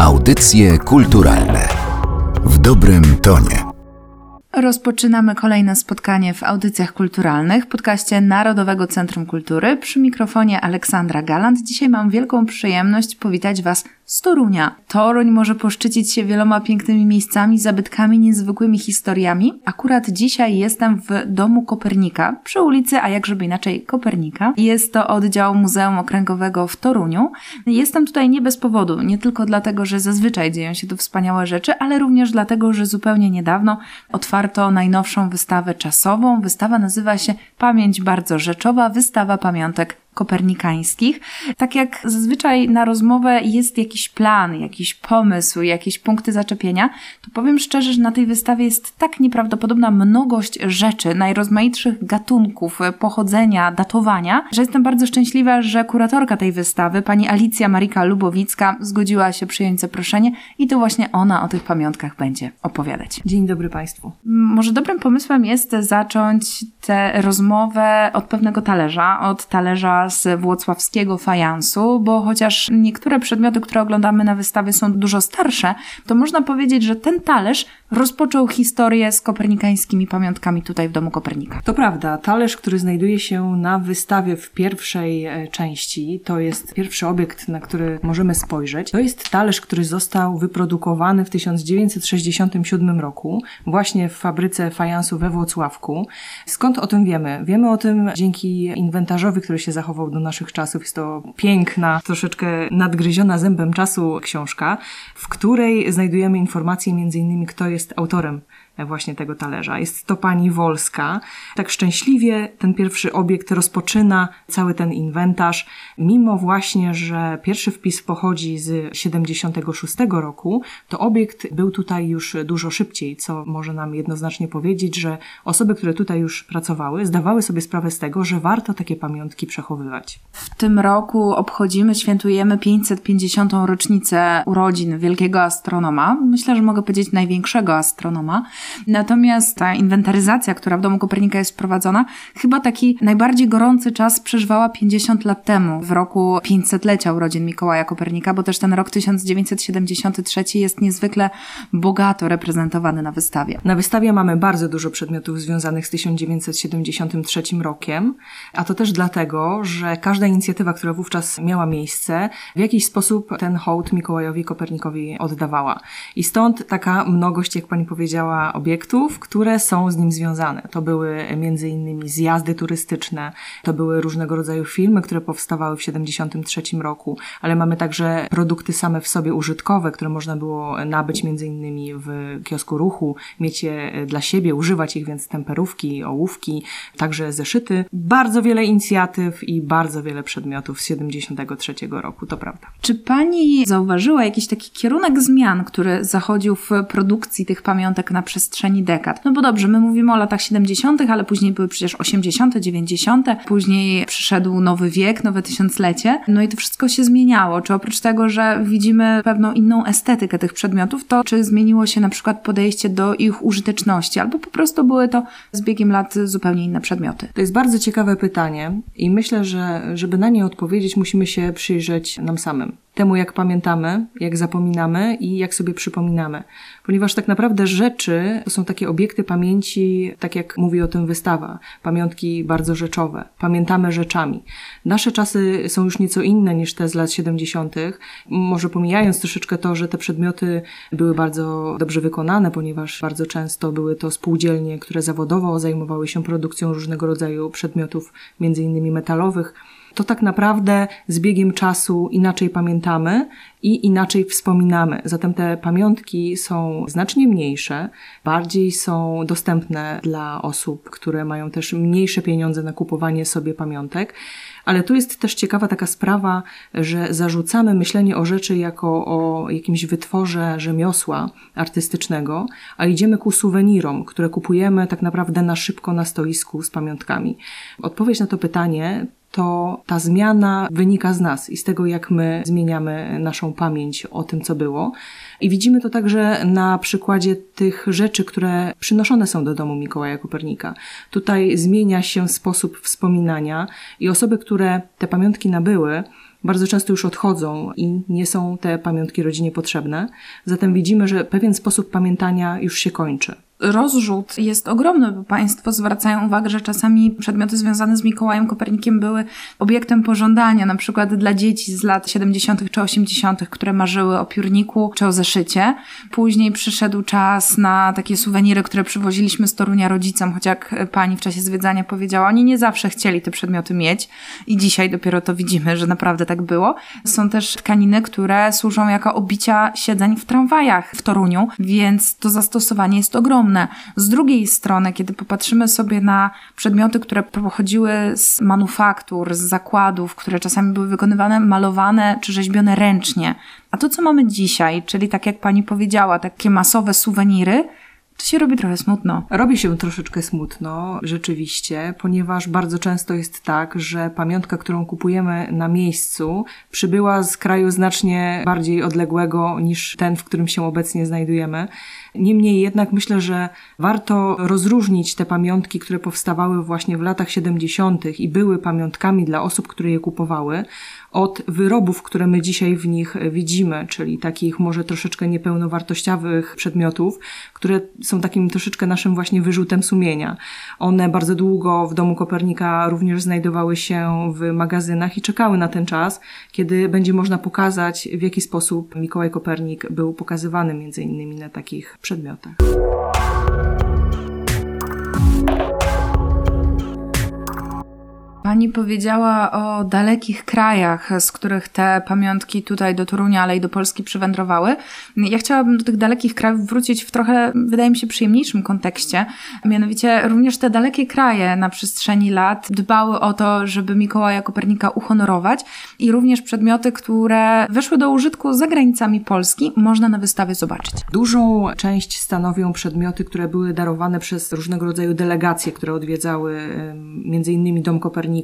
Audycje kulturalne w dobrym tonie. Rozpoczynamy kolejne spotkanie w audycjach kulturalnych, podcaście Narodowego Centrum Kultury. Przy mikrofonie Aleksandra Galant. Dzisiaj mam wielką przyjemność powitać Was z Torunia. Toruń może poszczycić się wieloma pięknymi miejscami, zabytkami, niezwykłymi historiami. Akurat dzisiaj jestem w domu Kopernika, przy ulicy, a jakżeby inaczej, Kopernika. Jest to oddział Muzeum Okręgowego w Toruniu. Jestem tutaj nie bez powodu, nie tylko dlatego, że zazwyczaj dzieją się tu wspaniałe rzeczy, ale również dlatego, że zupełnie niedawno otwarto najnowszą wystawę czasową. Wystawa nazywa się Pamięć bardzo rzeczowa, wystawa pamiątek kopernikańskich. Tak jak zazwyczaj na rozmowę jest jakiś plan, jakiś pomysł, jakieś punkty zaczepienia, to powiem szczerze, że na tej wystawie jest tak nieprawdopodobna mnogość rzeczy, najrozmaitszych gatunków, pochodzenia, datowania, że jestem bardzo szczęśliwa, że kuratorka tej wystawy, pani Alicja Marika Lubowicka, zgodziła się przyjąć zaproszenie i to właśnie ona o tych pamiątkach będzie opowiadać. Dzień dobry Państwu. Może dobrym pomysłem jest zacząć tę rozmowę od pewnego talerza, od talerza z włocławskiego fajansu, bo chociaż niektóre przedmioty, które oglądamy na wystawie są dużo starsze, to można powiedzieć, że ten talerz rozpoczął historię z kopernikańskimi pamiątkami tutaj w domu Kopernika. To prawda, talerz, który znajduje się na wystawie w pierwszej e, części, to jest pierwszy obiekt, na który możemy spojrzeć. To jest talerz, który został wyprodukowany w 1967 roku, właśnie w fabryce fajansu we Włocławku. Skąd o tym wiemy? Wiemy o tym dzięki inwentarzowi, który się zachował do naszych czasów. Jest to piękna, troszeczkę nadgryziona zębem czasu książka, w której znajdujemy informacje między innymi, kto jest autorem właśnie tego talerza. Jest to pani Wolska. Tak szczęśliwie ten pierwszy obiekt rozpoczyna cały ten inwentarz, mimo właśnie, że pierwszy wpis pochodzi z 76 roku, to obiekt był tutaj już dużo szybciej, co może nam jednoznacznie powiedzieć, że osoby, które tutaj już pracowały, zdawały sobie sprawę z tego, że warto takie pamiątki przechowywać. W tym roku obchodzimy, świętujemy 550. rocznicę urodzin wielkiego astronoma. Myślę, że mogę powiedzieć największego astronoma. Natomiast ta inwentaryzacja, która w domu Kopernika jest prowadzona, chyba taki najbardziej gorący czas przeżywała 50 lat temu, w roku 500-lecia urodzin Mikołaja Kopernika, bo też ten rok 1973 jest niezwykle bogato reprezentowany na wystawie. Na wystawie mamy bardzo dużo przedmiotów związanych z 1973 rokiem, a to też dlatego, że każda inicjatywa, która wówczas miała miejsce, w jakiś sposób ten hołd Mikołajowi Kopernikowi oddawała. I stąd taka mnogość, jak pani powiedziała, obiektów, które są z nim związane. To były między innymi zjazdy turystyczne, to były różnego rodzaju filmy, które powstawały w 73 roku, ale mamy także produkty same w sobie użytkowe, które można było nabyć między innymi w kiosku ruchu, mieć je dla siebie, używać ich, więc temperówki, ołówki, także zeszyty. Bardzo wiele inicjatyw i bardzo wiele przedmiotów z 73 roku, to prawda. Czy pani zauważyła jakiś taki kierunek zmian, który zachodził w produkcji tych pamiątek na przestrzeni dekad? No bo dobrze, my mówimy o latach 70., ale później były przecież 80., 90., później przyszedł nowy wiek, nowe tysiąclecie, no i to wszystko się zmieniało. Czy oprócz tego, że widzimy pewną inną estetykę tych przedmiotów, to czy zmieniło się na przykład podejście do ich użyteczności, albo po prostu były to z biegiem lat zupełnie inne przedmioty? To jest bardzo ciekawe pytanie i myślę, że żeby na nie odpowiedzieć, musimy się przyjrzeć nam samym temu, jak pamiętamy, jak zapominamy i jak sobie przypominamy. Ponieważ tak naprawdę rzeczy to są takie obiekty pamięci, tak jak mówi o tym wystawa, pamiątki bardzo rzeczowe. Pamiętamy rzeczami. Nasze czasy są już nieco inne niż te z lat 70., może pomijając troszeczkę to, że te przedmioty były bardzo dobrze wykonane, ponieważ bardzo często były to spółdzielnie, które zawodowo zajmowały się produkcją różnego rodzaju przedmiotów, między innymi metalowych to tak naprawdę z biegiem czasu inaczej pamiętamy i inaczej wspominamy. Zatem te pamiątki są znacznie mniejsze, bardziej są dostępne dla osób, które mają też mniejsze pieniądze na kupowanie sobie pamiątek. Ale tu jest też ciekawa taka sprawa, że zarzucamy myślenie o rzeczy jako o jakimś wytworze rzemiosła artystycznego, a idziemy ku suwenirom, które kupujemy tak naprawdę na szybko na stoisku z pamiątkami. Odpowiedź na to pytanie to ta zmiana wynika z nas i z tego, jak my zmieniamy naszą pamięć o tym, co było. I widzimy to także na przykładzie tych rzeczy, które przynoszone są do domu Mikołaja Kopernika. Tutaj zmienia się sposób wspominania i osoby, które te pamiątki nabyły, bardzo często już odchodzą i nie są te pamiątki rodzinie potrzebne. Zatem widzimy, że pewien sposób pamiętania już się kończy rozrzut jest ogromny, bo Państwo zwracają uwagę, że czasami przedmioty związane z Mikołajem Kopernikiem były obiektem pożądania, na przykład dla dzieci z lat 70. czy 80., które marzyły o piórniku czy o zeszycie. Później przyszedł czas na takie suweniry, które przywoziliśmy z Torunia rodzicom, choć jak pani w czasie zwiedzania powiedziała, oni nie zawsze chcieli te przedmioty mieć i dzisiaj dopiero to widzimy, że naprawdę tak było. Są też tkaniny, które służą jako obicia siedzeń w tramwajach w Toruniu, więc to zastosowanie jest ogromne. Z drugiej strony, kiedy popatrzymy sobie na przedmioty, które pochodziły z manufaktur, z zakładów, które czasami były wykonywane, malowane czy rzeźbione ręcznie, a to, co mamy dzisiaj, czyli tak jak pani powiedziała, takie masowe suweniry, to się robi trochę smutno. Robi się troszeczkę smutno, rzeczywiście, ponieważ bardzo często jest tak, że pamiątka, którą kupujemy na miejscu, przybyła z kraju znacznie bardziej odległego niż ten, w którym się obecnie znajdujemy. Niemniej jednak myślę, że warto rozróżnić te pamiątki, które powstawały właśnie w latach 70. i były pamiątkami dla osób, które je kupowały, od wyrobów, które my dzisiaj w nich widzimy, czyli takich może troszeczkę niepełnowartościowych przedmiotów, które są takim troszeczkę naszym właśnie wyrzutem sumienia. One bardzo długo w domu Kopernika również znajdowały się w magazynach i czekały na ten czas, kiedy będzie można pokazać, w jaki sposób Mikołaj Kopernik był pokazywany między innymi na takich przedmiotach. Pani powiedziała o dalekich krajach, z których te pamiątki tutaj do Torunia, ale i do Polski przywędrowały. Ja chciałabym do tych dalekich krajów wrócić w trochę, wydaje mi się, przyjemniejszym kontekście. Mianowicie również te dalekie kraje na przestrzeni lat dbały o to, żeby Mikołaja Kopernika uhonorować i również przedmioty, które weszły do użytku za granicami Polski, można na wystawie zobaczyć. Dużą część stanowią przedmioty, które były darowane przez różnego rodzaju delegacje, które odwiedzały innymi Dom Kopernika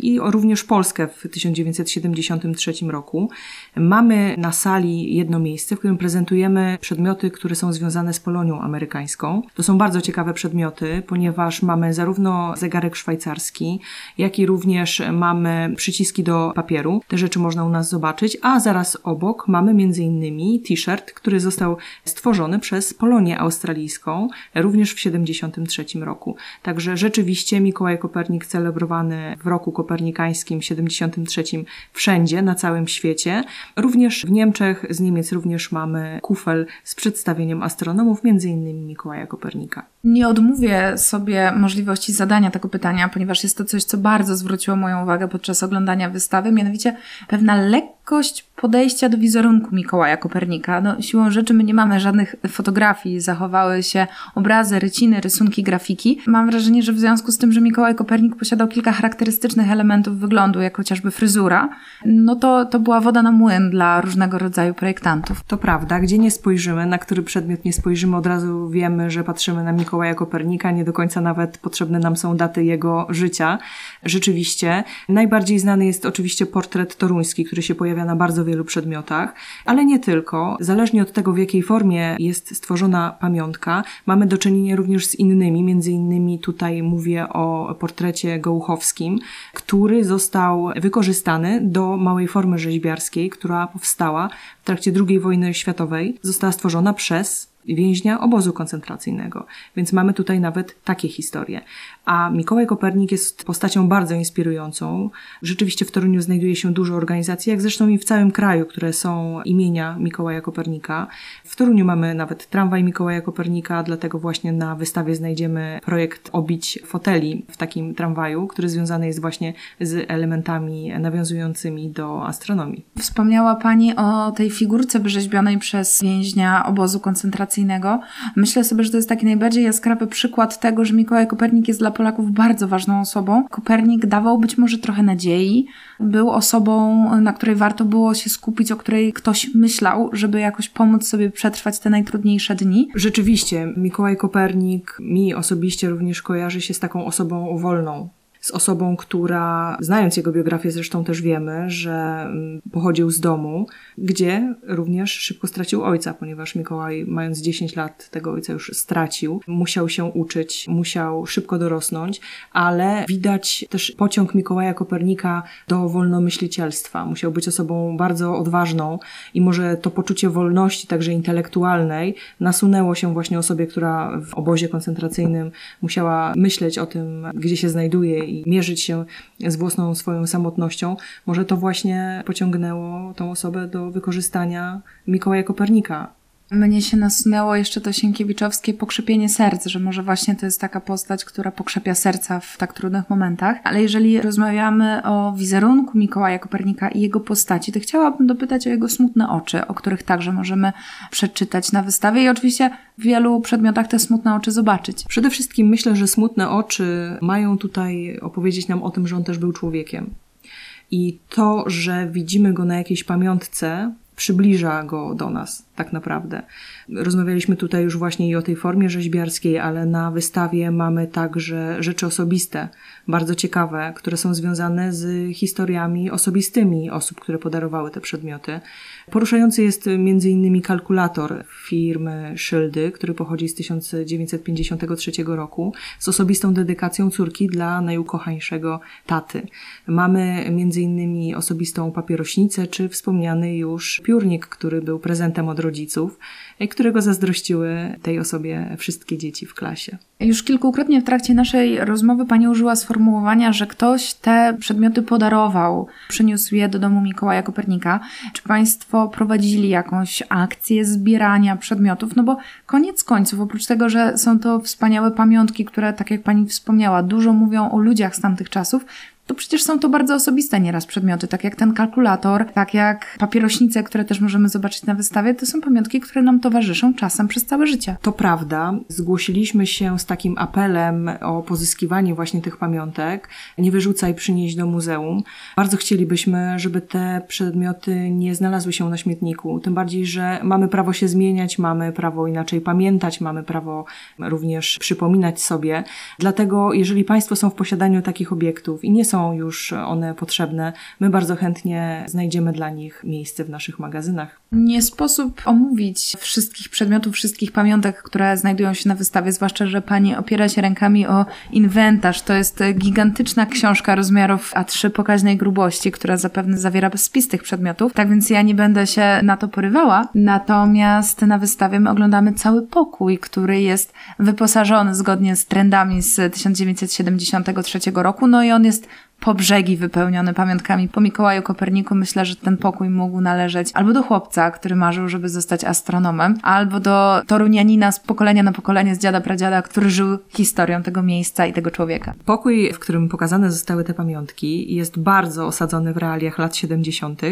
i również Polskę w 1973 roku. Mamy na sali jedno miejsce, w którym prezentujemy przedmioty, które są związane z Polonią amerykańską. To są bardzo ciekawe przedmioty, ponieważ mamy zarówno zegarek szwajcarski, jak i również mamy przyciski do papieru. Te rzeczy można u nas zobaczyć, a zaraz obok mamy innymi t-shirt, który został stworzony przez Polonię australijską również w 1973 roku. Także rzeczywiście Mikołaj Kopernik celebrowany w roku kopernikańskim 73 wszędzie, na całym świecie. Również w Niemczech, z Niemiec również mamy kufel z przedstawieniem astronomów, między innymi Mikołaja Kopernika. Nie odmówię sobie możliwości zadania tego pytania, ponieważ jest to coś, co bardzo zwróciło moją uwagę podczas oglądania wystawy, mianowicie pewna lekkość podejścia do wizerunku Mikołaja Kopernika. No, siłą rzeczy my nie mamy żadnych fotografii, zachowały się obrazy, ryciny, rysunki, grafiki. Mam wrażenie, że w związku z tym, że Mikołaj Kopernik posiadał kilka charakterystycznych elementów wyglądu, jak chociażby fryzura, no to, to była woda na młyn dla różnego rodzaju projektantów. To prawda, gdzie nie spojrzymy, na który przedmiot nie spojrzymy, od razu wiemy, że patrzymy na Mikołaja Kopernika, nie do końca nawet potrzebne nam są daty jego życia. Rzeczywiście, najbardziej znany jest oczywiście portret toruński, który się pojawia na bardzo wielu przedmiotach, ale nie tylko. Zależnie od tego, w jakiej formie jest stworzona pamiątka, mamy do czynienia również z innymi, między innymi tutaj mówię o portrecie gołuchowskim, który został wykorzystany do małej formy rzeźbiarskiej, która powstała w trakcie II wojny światowej. Została stworzona przez więźnia obozu koncentracyjnego. Więc mamy tutaj nawet takie historie. A Mikołaj Kopernik jest postacią bardzo inspirującą. Rzeczywiście w Toruniu znajduje się dużo organizacji, jak zresztą i w całym kraju, które są imienia Mikołaja Kopernika. W Toruniu mamy nawet tramwaj Mikołaja Kopernika, dlatego właśnie na wystawie znajdziemy projekt obić foteli w takim tramwaju, który związany jest właśnie z elementami nawiązującymi do astronomii. Wspomniała Pani o tej figurce wyrzeźbionej przez więźnia obozu koncentracyjnego. Myślę sobie, że to jest taki najbardziej jaskrawy przykład tego, że Mikołaj Kopernik jest dla Polaków bardzo ważną osobą. Kopernik dawał być może trochę nadziei, był osobą, na której warto było się skupić, o której ktoś myślał, żeby jakoś pomóc sobie przetrwać te najtrudniejsze dni. Rzeczywiście, Mikołaj Kopernik mi osobiście również kojarzy się z taką osobą wolną, z osobą, która, znając jego biografię zresztą też wiemy, że mm, pochodził z domu, gdzie również szybko stracił ojca, ponieważ Mikołaj, mając 10 lat, tego ojca już stracił. Musiał się uczyć, musiał szybko dorosnąć, ale widać też pociąg Mikołaja Kopernika do wolnomyślicielstwa. Musiał być osobą bardzo odważną i może to poczucie wolności, także intelektualnej, nasunęło się właśnie osobie, która w obozie koncentracyjnym musiała myśleć o tym, gdzie się znajduje i mierzyć się z własną swoją samotnością. Może to właśnie pociągnęło tą osobę do wykorzystania Mikołaja Kopernika mnie się nasunęło jeszcze to sienkiewiczowskie pokrzepienie serc, że może właśnie to jest taka postać, która pokrzepia serca w tak trudnych momentach. Ale jeżeli rozmawiamy o wizerunku Mikołaja Kopernika i jego postaci, to chciałabym dopytać o jego smutne oczy, o których także możemy przeczytać na wystawie i oczywiście w wielu przedmiotach te smutne oczy zobaczyć. Przede wszystkim myślę, że smutne oczy mają tutaj opowiedzieć nam o tym, że on też był człowiekiem. I to, że widzimy go na jakiejś pamiątce, przybliża go do nas, tak naprawdę. Rozmawialiśmy tutaj już właśnie i o tej formie rzeźbiarskiej, ale na wystawie mamy także rzeczy osobiste, bardzo ciekawe, które są związane z historiami osobistymi osób, które podarowały te przedmioty. Poruszający jest m.in. kalkulator firmy Szyldy, który pochodzi z 1953 roku, z osobistą dedykacją córki dla najukochańszego taty. Mamy m.in. osobistą papierośnicę, czy wspomniany już piórnik, który był prezentem od rodziców, którego zazdrościły tej osobie wszystkie dzieci w klasie. Już kilkukrotnie w trakcie naszej rozmowy pani użyła sformułowania, że ktoś te przedmioty podarował, przyniósł je do domu Mikołaja Kopernika. Czy państwo prowadzili jakąś akcję zbierania przedmiotów? No bo koniec końców, oprócz tego, że są to wspaniałe pamiątki, które, tak jak pani wspomniała, dużo mówią o ludziach z tamtych czasów, to przecież są to bardzo osobiste nieraz przedmioty, tak jak ten kalkulator, tak jak papierośnice, które też możemy zobaczyć na wystawie, to są pamiątki, które nam towarzyszą czasem przez całe życie. To prawda. Zgłosiliśmy się z takim apelem o pozyskiwanie właśnie tych pamiątek. Nie wyrzucaj, przynieść do muzeum. Bardzo chcielibyśmy, żeby te przedmioty nie znalazły się na śmietniku. Tym bardziej, że mamy prawo się zmieniać, mamy prawo inaczej pamiętać, mamy prawo również przypominać sobie. Dlatego, jeżeli Państwo są w posiadaniu takich obiektów i nie są są już one potrzebne, my bardzo chętnie znajdziemy dla nich miejsce w naszych magazynach. Nie sposób omówić wszystkich przedmiotów, wszystkich pamiątek, które znajdują się na wystawie, zwłaszcza, że pani opiera się rękami o inwentarz. To jest gigantyczna książka rozmiarów A3 pokaźnej grubości, która zapewne zawiera spis tych przedmiotów. Tak więc ja nie będę się na to porywała. Natomiast na wystawie my oglądamy cały pokój, który jest wyposażony zgodnie z trendami z 1973 roku. No i on jest po brzegi wypełniony pamiątkami po Mikołaju Koperniku. Myślę, że ten pokój mógł należeć albo do chłopca, który marzył, żeby zostać astronomem, albo do torunianina z pokolenia na pokolenie, z dziada pradziada, który żył historią tego miejsca i tego człowieka. Pokój, w którym pokazane zostały te pamiątki, jest bardzo osadzony w realiach lat 70.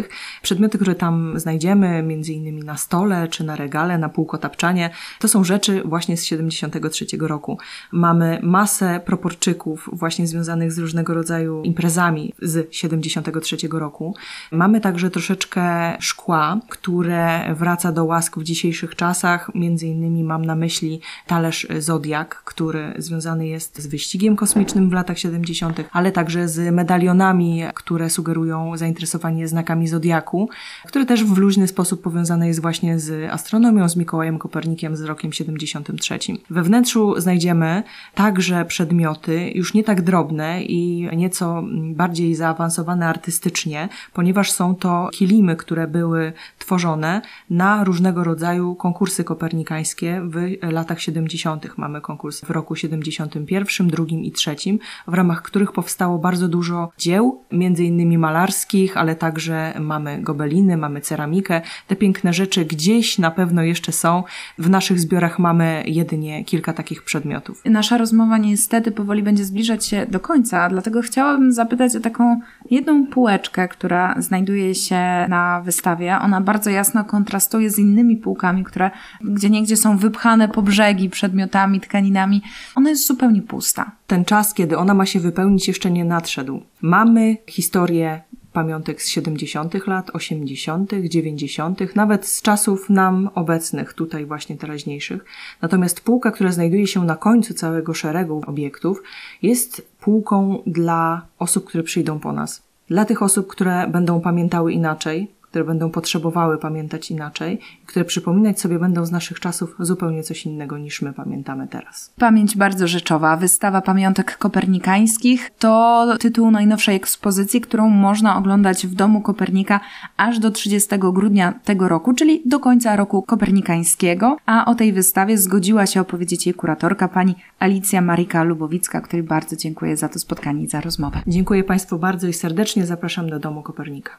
Przedmioty, które tam znajdziemy, między innymi na stole, czy na regale, na półkotapczanie, to są rzeczy właśnie z 73 roku. Mamy masę proporczyków właśnie związanych z różnego rodzaju imprezami z 73 roku. Mamy także troszeczkę szkła, które wraca do łask w dzisiejszych czasach. Między innymi mam na myśli talerz Zodiak, który związany jest z wyścigiem kosmicznym w latach 70., ale także z medalionami, które sugerują zainteresowanie znakami Zodiaku, które też w luźny sposób powiązane jest właśnie z astronomią, z Mikołajem Kopernikiem z rokiem 73. We wnętrzu znajdziemy także przedmioty już nie tak drobne i nieco bardziej zaawansowane artystycznie, ponieważ są to kilimy, które były tworzone na różnego rodzaju konkursy kopernikańskie w latach 70. Mamy konkurs w roku 71, drugim i trzecim, w ramach których powstało bardzo dużo dzieł, między innymi malarskich, ale także mamy gobeliny, mamy ceramikę. Te piękne rzeczy gdzieś na pewno jeszcze są. W naszych zbiorach mamy jedynie kilka takich przedmiotów. Nasza rozmowa niestety powoli będzie zbliżać się do końca, dlatego zapytać o taką jedną półeczkę, która znajduje się na wystawie. Ona bardzo jasno kontrastuje z innymi półkami, które gdzie niegdzie są wypchane po brzegi przedmiotami, tkaninami. Ona jest zupełnie pusta. Ten czas, kiedy ona ma się wypełnić, jeszcze nie nadszedł. Mamy historię pamiątek z 70. lat, 80., 90., nawet z czasów nam obecnych, tutaj właśnie teraźniejszych. Natomiast półka, która znajduje się na końcu całego szeregu obiektów, jest półką dla osób, które przyjdą po nas. Dla tych osób, które będą pamiętały inaczej, które będą potrzebowały pamiętać inaczej, które przypominać sobie będą z naszych czasów zupełnie coś innego niż my pamiętamy teraz. Pamięć bardzo rzeczowa. Wystawa pamiątek kopernikańskich to tytuł najnowszej ekspozycji, którą można oglądać w Domu Kopernika aż do 30 grudnia tego roku, czyli do końca roku kopernikańskiego. A o tej wystawie zgodziła się opowiedzieć jej kuratorka, pani Alicja Marika Lubowicka, której bardzo dziękuję za to spotkanie i za rozmowę. Dziękuję Państwu bardzo i serdecznie zapraszam do Domu Kopernika.